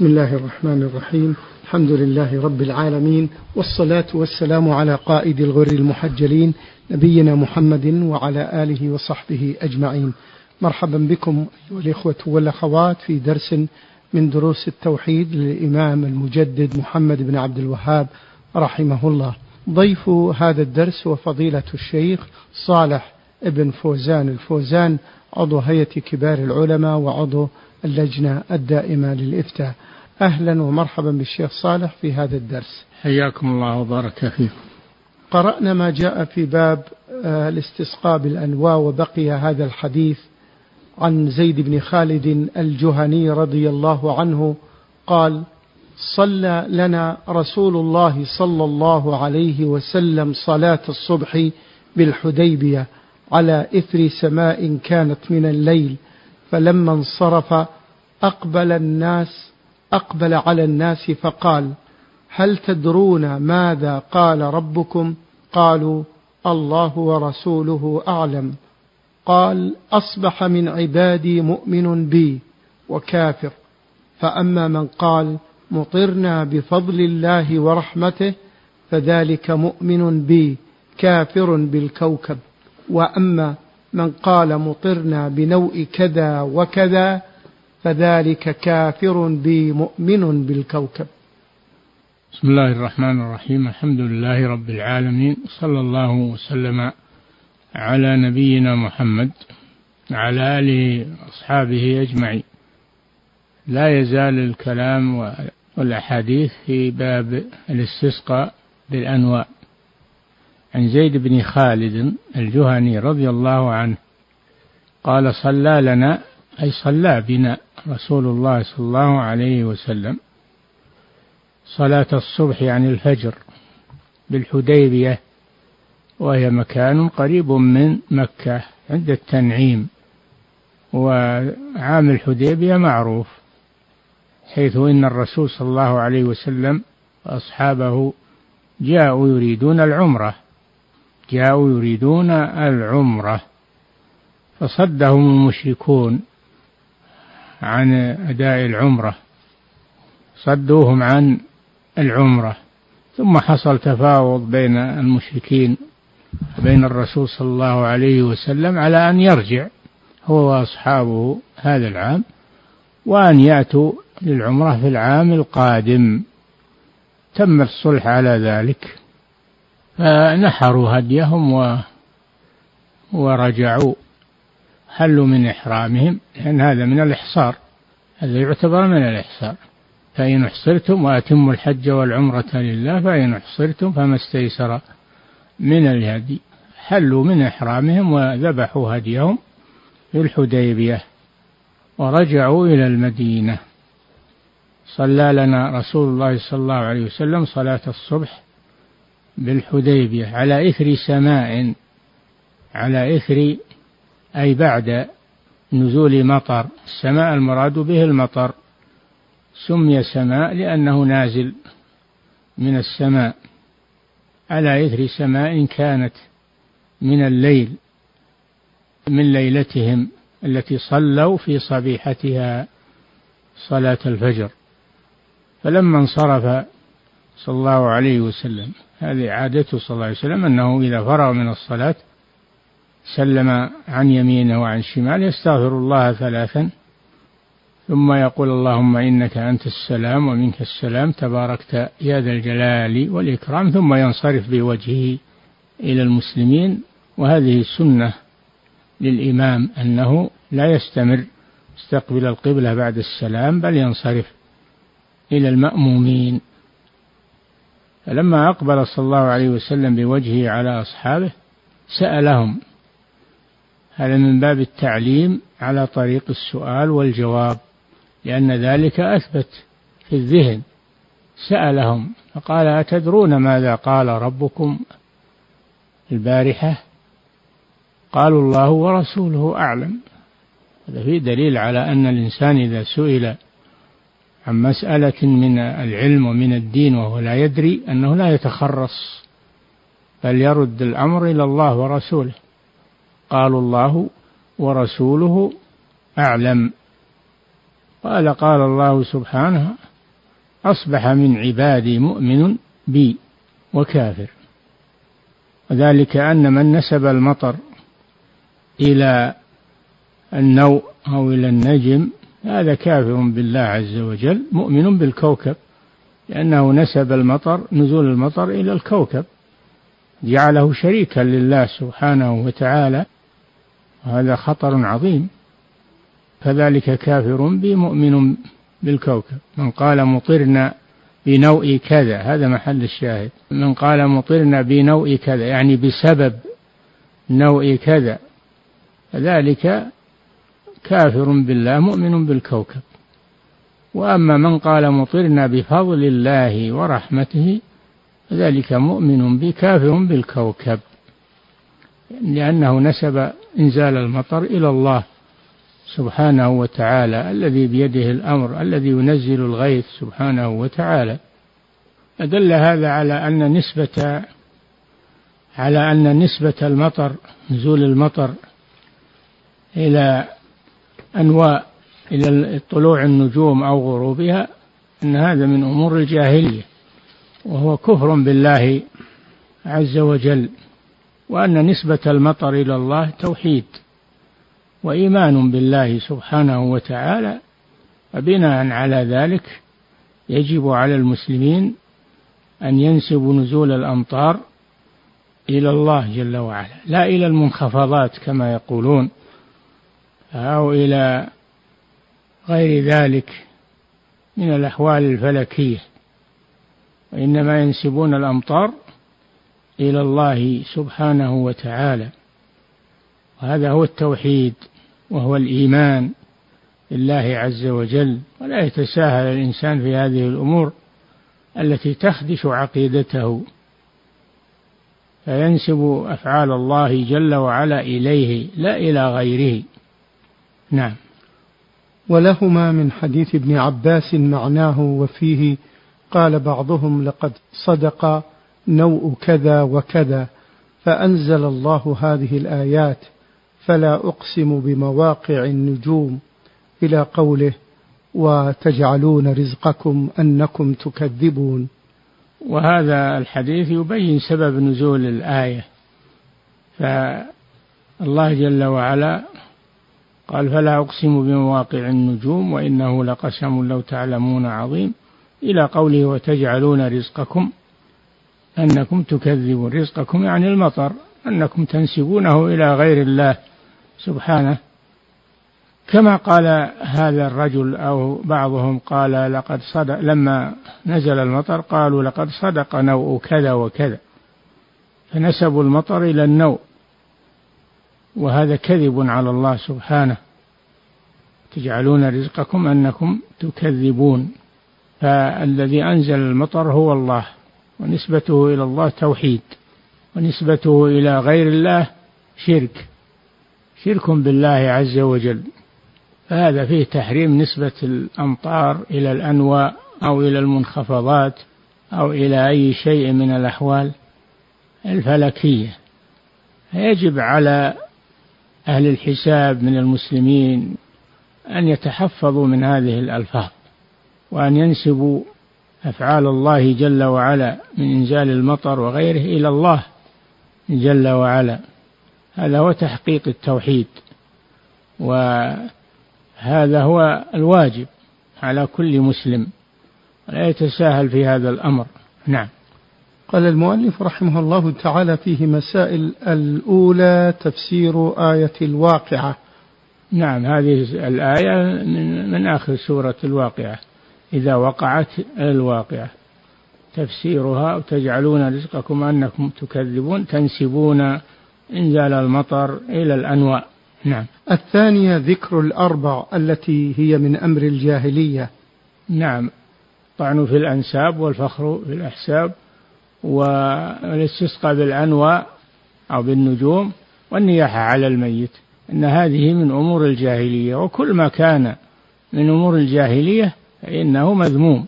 بسم الله الرحمن الرحيم. الحمد لله رب العالمين والصلاة والسلام على قائد الغر المحجلين نبينا محمد وعلى آله وصحبه أجمعين. مرحبا بكم أيها الإخوة والأخوات في درس من دروس التوحيد للإمام المجدد محمد بن عبد الوهاب رحمه الله. ضيف هذا الدرس وفضيلة الشيخ صالح ابن فوزان. الفوزان عضو هيئة كبار العلماء وعضو اللجنة الدائمة للإفتاء. أهلا ومرحبا بالشيخ صالح في هذا الدرس. حياكم الله وبارك فيكم. قرأنا ما جاء في باب آه، الاستسقاء بالأنواء وبقي هذا الحديث عن زيد بن خالد الجهني رضي الله عنه قال صلى لنا رسول الله صلى الله عليه وسلم صلاة الصبح بالحديبية على إثر سماء كانت من الليل فلما انصرف أقبل الناس أقبل على الناس فقال هل تدرون ماذا قال ربكم؟ قالوا الله ورسوله أعلم. قال أصبح من عبادي مؤمن بي وكافر. فأما من قال مطرنا بفضل الله ورحمته فذلك مؤمن بي كافر بالكوكب. وأما من قال مطرنا بنوء كذا وكذا فذلك كافر بي مؤمن بالكوكب. بسم الله الرحمن الرحيم. الحمد لله رب العالمين. صلى الله وسلم على نبينا محمد على آله وأصحابه أجمعين. لا يزال الكلام والأحاديث في باب الاستسقاء بالأنواء. عن زيد بن خالد الجهني رضي الله عنه قال صلى لنا أي صلى بنا رسول الله صلى الله عليه وسلم صلاة الصبح يعني الفجر بالحديبية وهي مكان قريب من مكة عند التنعيم وعام الحديبية معروف حيث إن الرسول صلى الله عليه وسلم وأصحابه جاءوا يريدون العمرة. جاءوا يريدون العمرة. فصدهم المشركون عن أداء العمرة. صدوهم عن العمرة. ثم حصل تفاوض بين المشركين وبين الرسول صلى الله عليه وسلم على أن يرجع هو وأصحابه هذا العام وأن يأتوا للعمرة في العام القادم. تم الصلح على ذلك. فنحروا هديهم و ورجعوا حلوا من إحرامهم لأن هذا من الإحصار هذا يعتبر من الإحصار. فإن أحصرتم وأتموا الحج والعمرة لله فإن أحصرتم فما استيسر من الهدي. حلوا من إحرامهم وذبحوا هديهم في الحديبية ورجعوا إلى المدينة. صلى لنا رسول الله صلى الله عليه وسلم صلاة الصبح بالحديبية على إثر سماء على إثر أي بعد نزول مطر. السماء المراد به المطر. سمي سماء لأنه نازل من السماء. على إثر سماء كانت من الليل من ليلتهم التي صلوا في صبيحتها صلاة الفجر. فلما انصرف صلى الله عليه وسلم. هذه عادته صلى الله عليه وسلم أنه إذا فرغ من الصلاة سلم عن يمينه وعن شماله يستغفر الله ثلاثا ثم يقول اللهم إنك أنت السلام ومنك السلام تباركت يا ذا الجلال والإكرام ثم ينصرف بوجهه إلى المسلمين. وهذه سنة للإمام أنه لا يستمر يستقبل القبلة بعد السلام بل ينصرف إلى المأمومين. فلما أقبل صلى الله عليه وسلم بوجهه على أصحابه سألهم هذا من باب التعليم على طريق السؤال والجواب لأن ذلك أثبت في الذهن. سألهم فقال أتدرون ماذا قال ربكم؟ البارحة قالوا الله ورسوله أعلم. هذا فيه دليل على أن الإنسان إذا سئل عن مسألة من العلم ومن الدين وهو لا يدري أنه لا يتخرص بل يرد الأمر إلى الله ورسوله. قالوا الله ورسوله أعلم. قال قال الله سبحانه أصبح من عبادي مؤمن بي وكافر. وذلك أن من نسب المطر إلى النوء أو إلى النجم هذا كافر بالله عز وجل مؤمن بالكوكب لأنه نسب المطر نزول المطر إلى الكوكب. جعله شريكا لله سبحانه وتعالى وهذا خطر عظيم. فذلك كافر بي مؤمن بالكوكب. من قال مطرنا بنوء كذا هذا محل الشاهد. من قال مطرنا بنوء كذا يعني بسبب نوء كذا ذلك كافر بالله مؤمن بالكوكب. وأما من قال مطرنا بفضل الله ورحمته ذلك مؤمن بكافر بالكوكب. لأنه نسب إنزال المطر إلى الله سبحانه وتعالى الذي بيده الأمر الذي ينزل الغيث سبحانه وتعالى. أدل هذا على أن نسبة على أن نسبة المطر نزول المطر إلى أنواء إلى طلوع النجوم أو غروبها أن هذا من أمور الجاهلية وهو كفر بالله عز وجل وأن نسبة المطر إلى الله توحيد وإيمان بالله سبحانه وتعالى وبناء على ذلك يجب على المسلمين أن ينسبوا نزول الأمطار إلى الله جل وعلا لا إلى المنخفضات كما يقولون. أو إلى غير ذلك من الأحوال الفلكية وإنما ينسبون الأمطار إلى الله سبحانه وتعالى. وهذا هو التوحيد وهو الإيمان بالله عز وجل. ولا يتساهل الإنسان في هذه الأمور التي تخدش عقيدته. فينسب أفعال الله جل وعلا إليه لا إلى غيره. نعم. ولهما من حديث ابن عباس معناه وفيه قال بعضهم لقد صدق نوء كذا وكذا فأنزل الله هذه الآيات فلا أقسم بمواقع النجوم إلى قوله وتجعلون رزقكم أنكم تكذبون وهذا الحديث يبين سبب نزول الآية فالله جل وعلا قال فلا أقسم بمواقع النجوم وإنه لقسم لو تعلمون عظيم. إلى قوله وتجعلون رزقكم أنكم تكذبون. رزقكم يعني المطر أنكم تنسبونه إلى غير الله سبحانه. كما قال هذا الرجل أو بعضهم قال لقد صدق لما نزل المطر قالوا لقد صدق نوء كذا وكذا. فنسبوا المطر إلى النوء. وهذا كذب على الله سبحانه. تجعلون رزقكم أنكم تكذبون. فالذي أنزل المطر هو الله ونسبته إلى الله توحيد ونسبته إلى غير الله شرك شرك بالله عز وجل. فهذا فيه تحريم نسبة الأمطار إلى الأنواء أو إلى المنخفضات أو إلى أي شيء من الأحوال الفلكية. يجب على أهل الحساب من المسلمين أن يتحفظوا من هذه الألفاظ وأن ينسبوا أفعال الله جل وعلا من إنزال المطر وغيره إلى الله جل وعلا. هذا هو تحقيق التوحيد و هذا هو الواجب على كل مسلم لا يتساهل في هذا الأمر. نعم. قال المؤلف رحمه الله تعالى فيه مسائل الأولى تفسير آية الواقعة. نعم هذه الآية من, من آخر سورة الواقعة. إذا وقعت الواقعة تفسيرها وتجعلون رزقكم أنكم تكذبون تنسبون إنزال المطر إلى الأنواء. نعم. الثانية ذكر الأربع التي هي من أمر الجاهلية. نعم. طعن في الأنساب والفخر في الأحساب. والاستسقاء بالأنواء أو بالنجوم والنياحة على الميت أن هذه من أمور الجاهلية. وكل ما كان من أمور الجاهلية فإنه مذموم.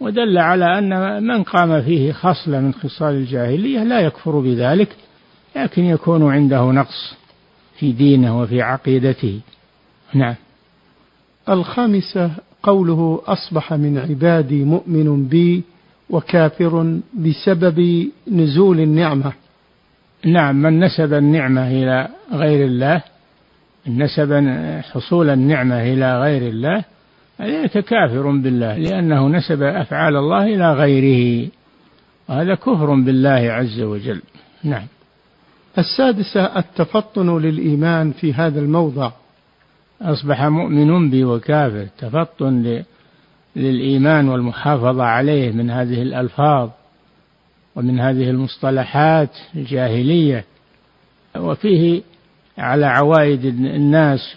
ودل على أن من قام فيه خصلة من خصال الجاهلية لا يكفر بذلك لكن يكون عنده نقص في دينه وفي عقيدته. نعم. الخامسة قوله أصبح من عبادي مؤمن بي وكافر بسبب نزول النعمة. نعم من نسب النعمة إلى غير الله نسب حصول النعمة إلى غير الله ذلك كافر بالله لأنه نسب أفعال الله إلى غيره وهذا كفر بالله عز وجل. نعم. السادسة التفطن للإيمان في هذا الموضع. أصبح مؤمن بي وكافر تفطن للإيمان والمحافظة عليه من هذه الألفاظ ومن هذه المصطلحات الجاهلية. وفيه على عوائد الناس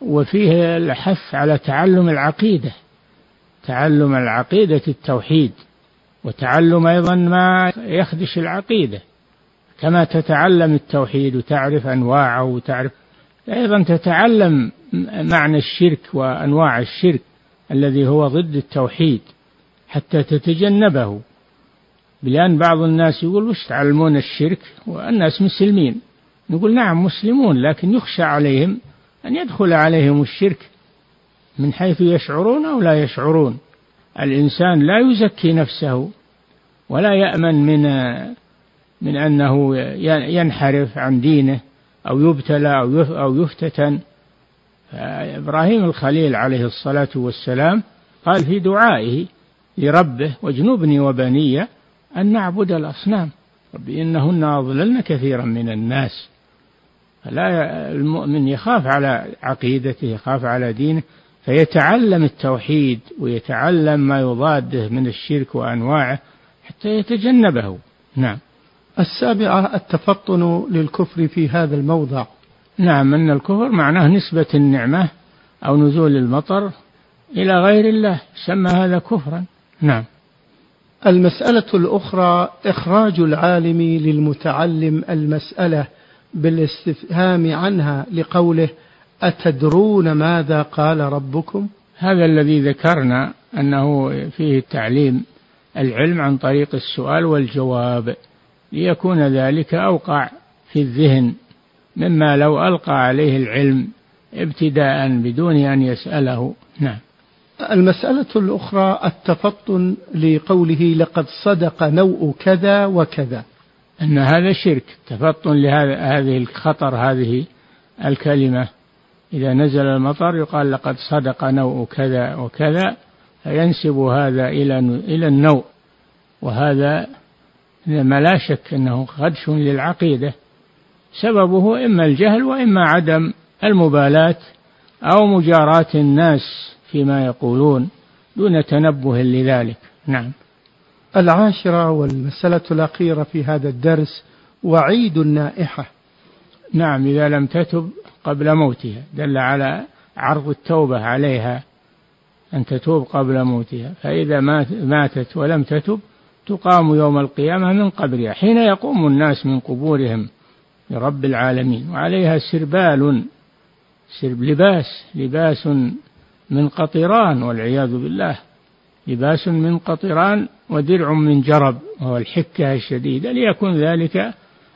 وفيه الحث على تعلم العقيدة تعلم العقيدة التوحيد وتعلم أيضا ما يخدش العقيدة. كما تتعلم التوحيد وتعرف أنواعه وتعرف أيضا تتعلم معنى الشرك وأنواع الشرك. الذي هو ضد التوحيد حتى تتجنبه. لأن بعض الناس يقول وش تعلمون الشرك؟ والناس مسلمين. نقول نعم مسلمون لكن يخشى عليهم أن يدخل عليهم الشرك من حيث يشعرون أو لا يشعرون. الإنسان لا يزكي نفسه ولا يأمن من من أنه ينحرف عن دينه أو يبتلى أو يفتتن. إبراهيم الخليل عليه الصلاة والسلام قال في دعائه لربه واجنبني وبني أن نعبد الأصنام. رب إنهن أضللن كثيرا من الناس. فلا المؤمن يخاف على عقيدته يخاف على دينه فيتعلم التوحيد ويتعلم ما يضاده من الشرك وأنواعه حتى يتجنبه. نعم. السابعة التفطن للكفر في هذا الموضع. نعم أن الكفر معناه نسبة النعمة أو نزول المطر إلى غير الله سمى هذا كفرا. نعم. المسألة الأخرى إخراج العالم للمتعلم المسألة بالاستفهام عنها لقوله أتدرون ماذا قال ربكم؟ هذا الذي ذكرنا أنه فيه تعليم العلم عن طريق السؤال والجواب ليكون ذلك أوقع في الذهن مما لو ألقى عليه العلم ابتداء بدون أن يسأله. نعم. المسألة الأخرى التفطن لقوله لقد صدق نوء كذا وكذا. أن هذا شرك. تفطن لهذا هذه الخطر هذه الكلمة. إذا نزل المطر يقال لقد صدق نوء كذا وكذا فينسب هذا إلى إلى النوء. وهذا ما لا شك أنه خدش للعقيدة. سببه إما الجهل وإما عدم المبالاة أو مجاراة الناس فيما يقولون دون تنبه لذلك. نعم. العاشرة والمسألة الأخيرة في هذا الدرس وعيد النائحة. نعم إذا لم تتب قبل موتها دل على عرض التوبة عليها أن تتوب قبل موتها. فإذا ماتت ولم تتب تقام يوم القيامة من قبرها حين يقوم الناس من قبورهم. لرب العالمين وعليها سربال سرب لباس لباس من قطران والعياذ بالله لباس من قطران ودرع من جرب وهو الحكة الشديدة ليكون ذلك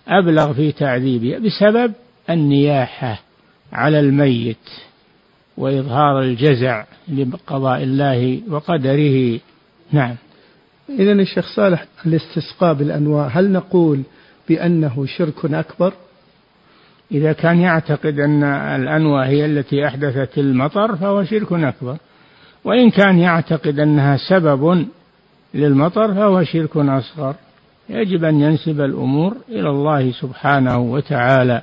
أبلغ في تعذيبها بسبب النياحة على الميت وإظهار الجزع لقضاء الله وقدره. نعم. إذا الشيخ صالح الاستسقاء بالأنواع هل نقول بأنه شرك أكبر؟ إذا كان يعتقد أن الأنواع هي التي أحدثت المطر فهو شرك أكبر. وإن كان يعتقد أنها سبب للمطر فهو شرك أصغر. يجب أن ينسب الأمور إلى الله سبحانه وتعالى.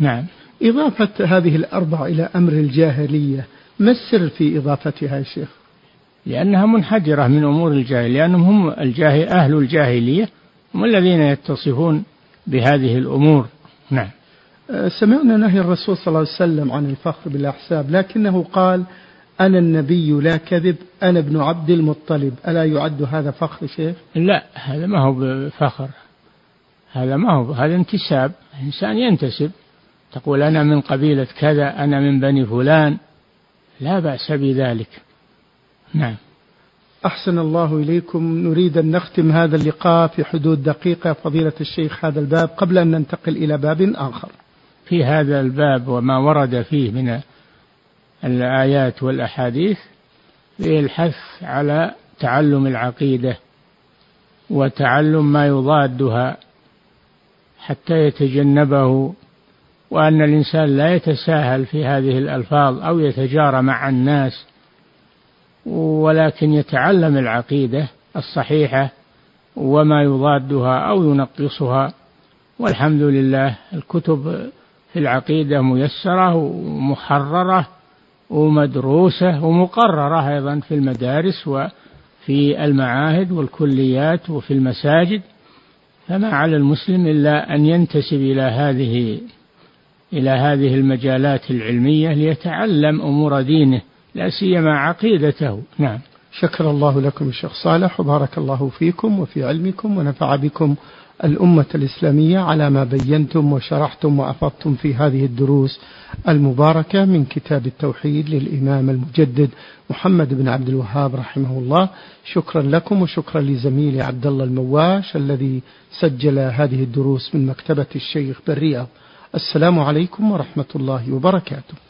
نعم. إضافة هذه الأربع إلى أمر الجاهلية ما السر في إضافتها يا شيخ؟ لأنها منحدرة من أمور الجاهلية لأنهم هم الجاهل أهل الجاهلية هم الذين يتصفون بهذه الأمور. نعم. سمعنا نهي الرسول صلى الله عليه وسلم عن الفخر بالأحساب لكنه قال أنا النبي لا كذب أنا ابن عبد المطلب. ألا يعد هذا فخر شيخ؟ لا هذا ما هو بفخر. هذا ما هو هذا انتساب. الإنسان ينتسب. تقول أنا من قبيلة كذا أنا من بني فلان. لا بأس بذلك. نعم. أحسن الله إليكم. نريد أن نختم هذا اللقاء في حدود دقيقة. فضيلة الشيخ هذا الباب قبل أن ننتقل إلى باب آخر. في هذا الباب وما ورد فيه من الآيات والأحاديث الحث على تعلم العقيدة وتعلم ما يضادها حتى يتجنبه وأن الإنسان لا يتساهل في هذه الألفاظ أو يتجارى مع الناس ولكن يتعلم العقيدة الصحيحة وما يضادها أو ينقصها. والحمد لله الكتب في العقيدة ميسرة ومحررة ومدروسة ومقررة أيضا في المدارس وفي المعاهد والكليات وفي المساجد. فما على المسلم إلا أن ينتسب إلى هذه إلى هذه المجالات العلمية ليتعلم أمور دينه لا سيما عقيدته. نعم. شكر الله لكم الشيخ صالح وبارك الله فيكم وفي علمكم ونفع بكم. الأمة الإسلامية على ما بينتم وشرحتم وأفضتم في هذه الدروس المباركة من كتاب التوحيد للإمام المجدد محمد بن عبد الوهاب رحمه الله. شكرا لكم وشكرا لزميلي عبد الله المواش الذي سجل هذه الدروس من مكتبة الشيخ بالرياض. السلام عليكم ورحمة الله وبركاته.